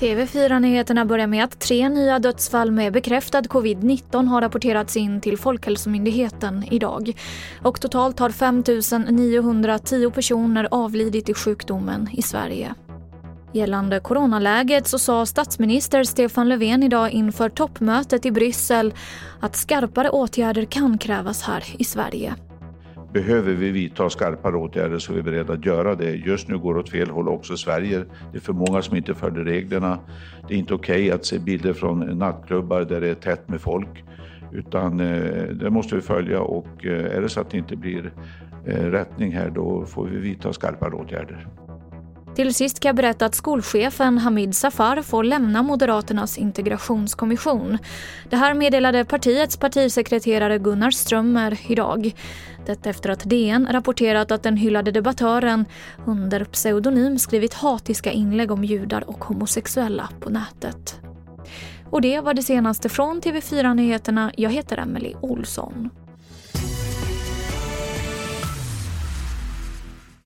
TV4-nyheterna börjar med att tre nya dödsfall med bekräftad covid-19 har rapporterats in till Folkhälsomyndigheten idag. Och totalt har 5 910 personer avlidit i sjukdomen i Sverige. Gällande coronaläget så sa statsminister Stefan Löfven idag inför toppmötet i Bryssel att skarpare åtgärder kan krävas här i Sverige. Behöver vi vidta skarpare åtgärder så är vi beredda att göra det. Just nu går det åt fel håll också i Sverige. Det är för många som inte följer reglerna. Det är inte okej okay att se bilder från nattklubbar där det är tätt med folk. Utan eh, det måste vi följa och eh, är det så att det inte blir eh, rättning här då får vi vidta skarpare åtgärder. Till sist kan jag berätta att skolchefen Hamid Safar får lämna Moderaternas integrationskommission. Det här meddelade partiets partisekreterare Gunnar Strömmer idag. Detta efter att DN rapporterat att den hyllade debattören under pseudonym skrivit hatiska inlägg om judar och homosexuella på nätet. Och det var det senaste från TV4 Nyheterna. Jag heter Emily Olsson.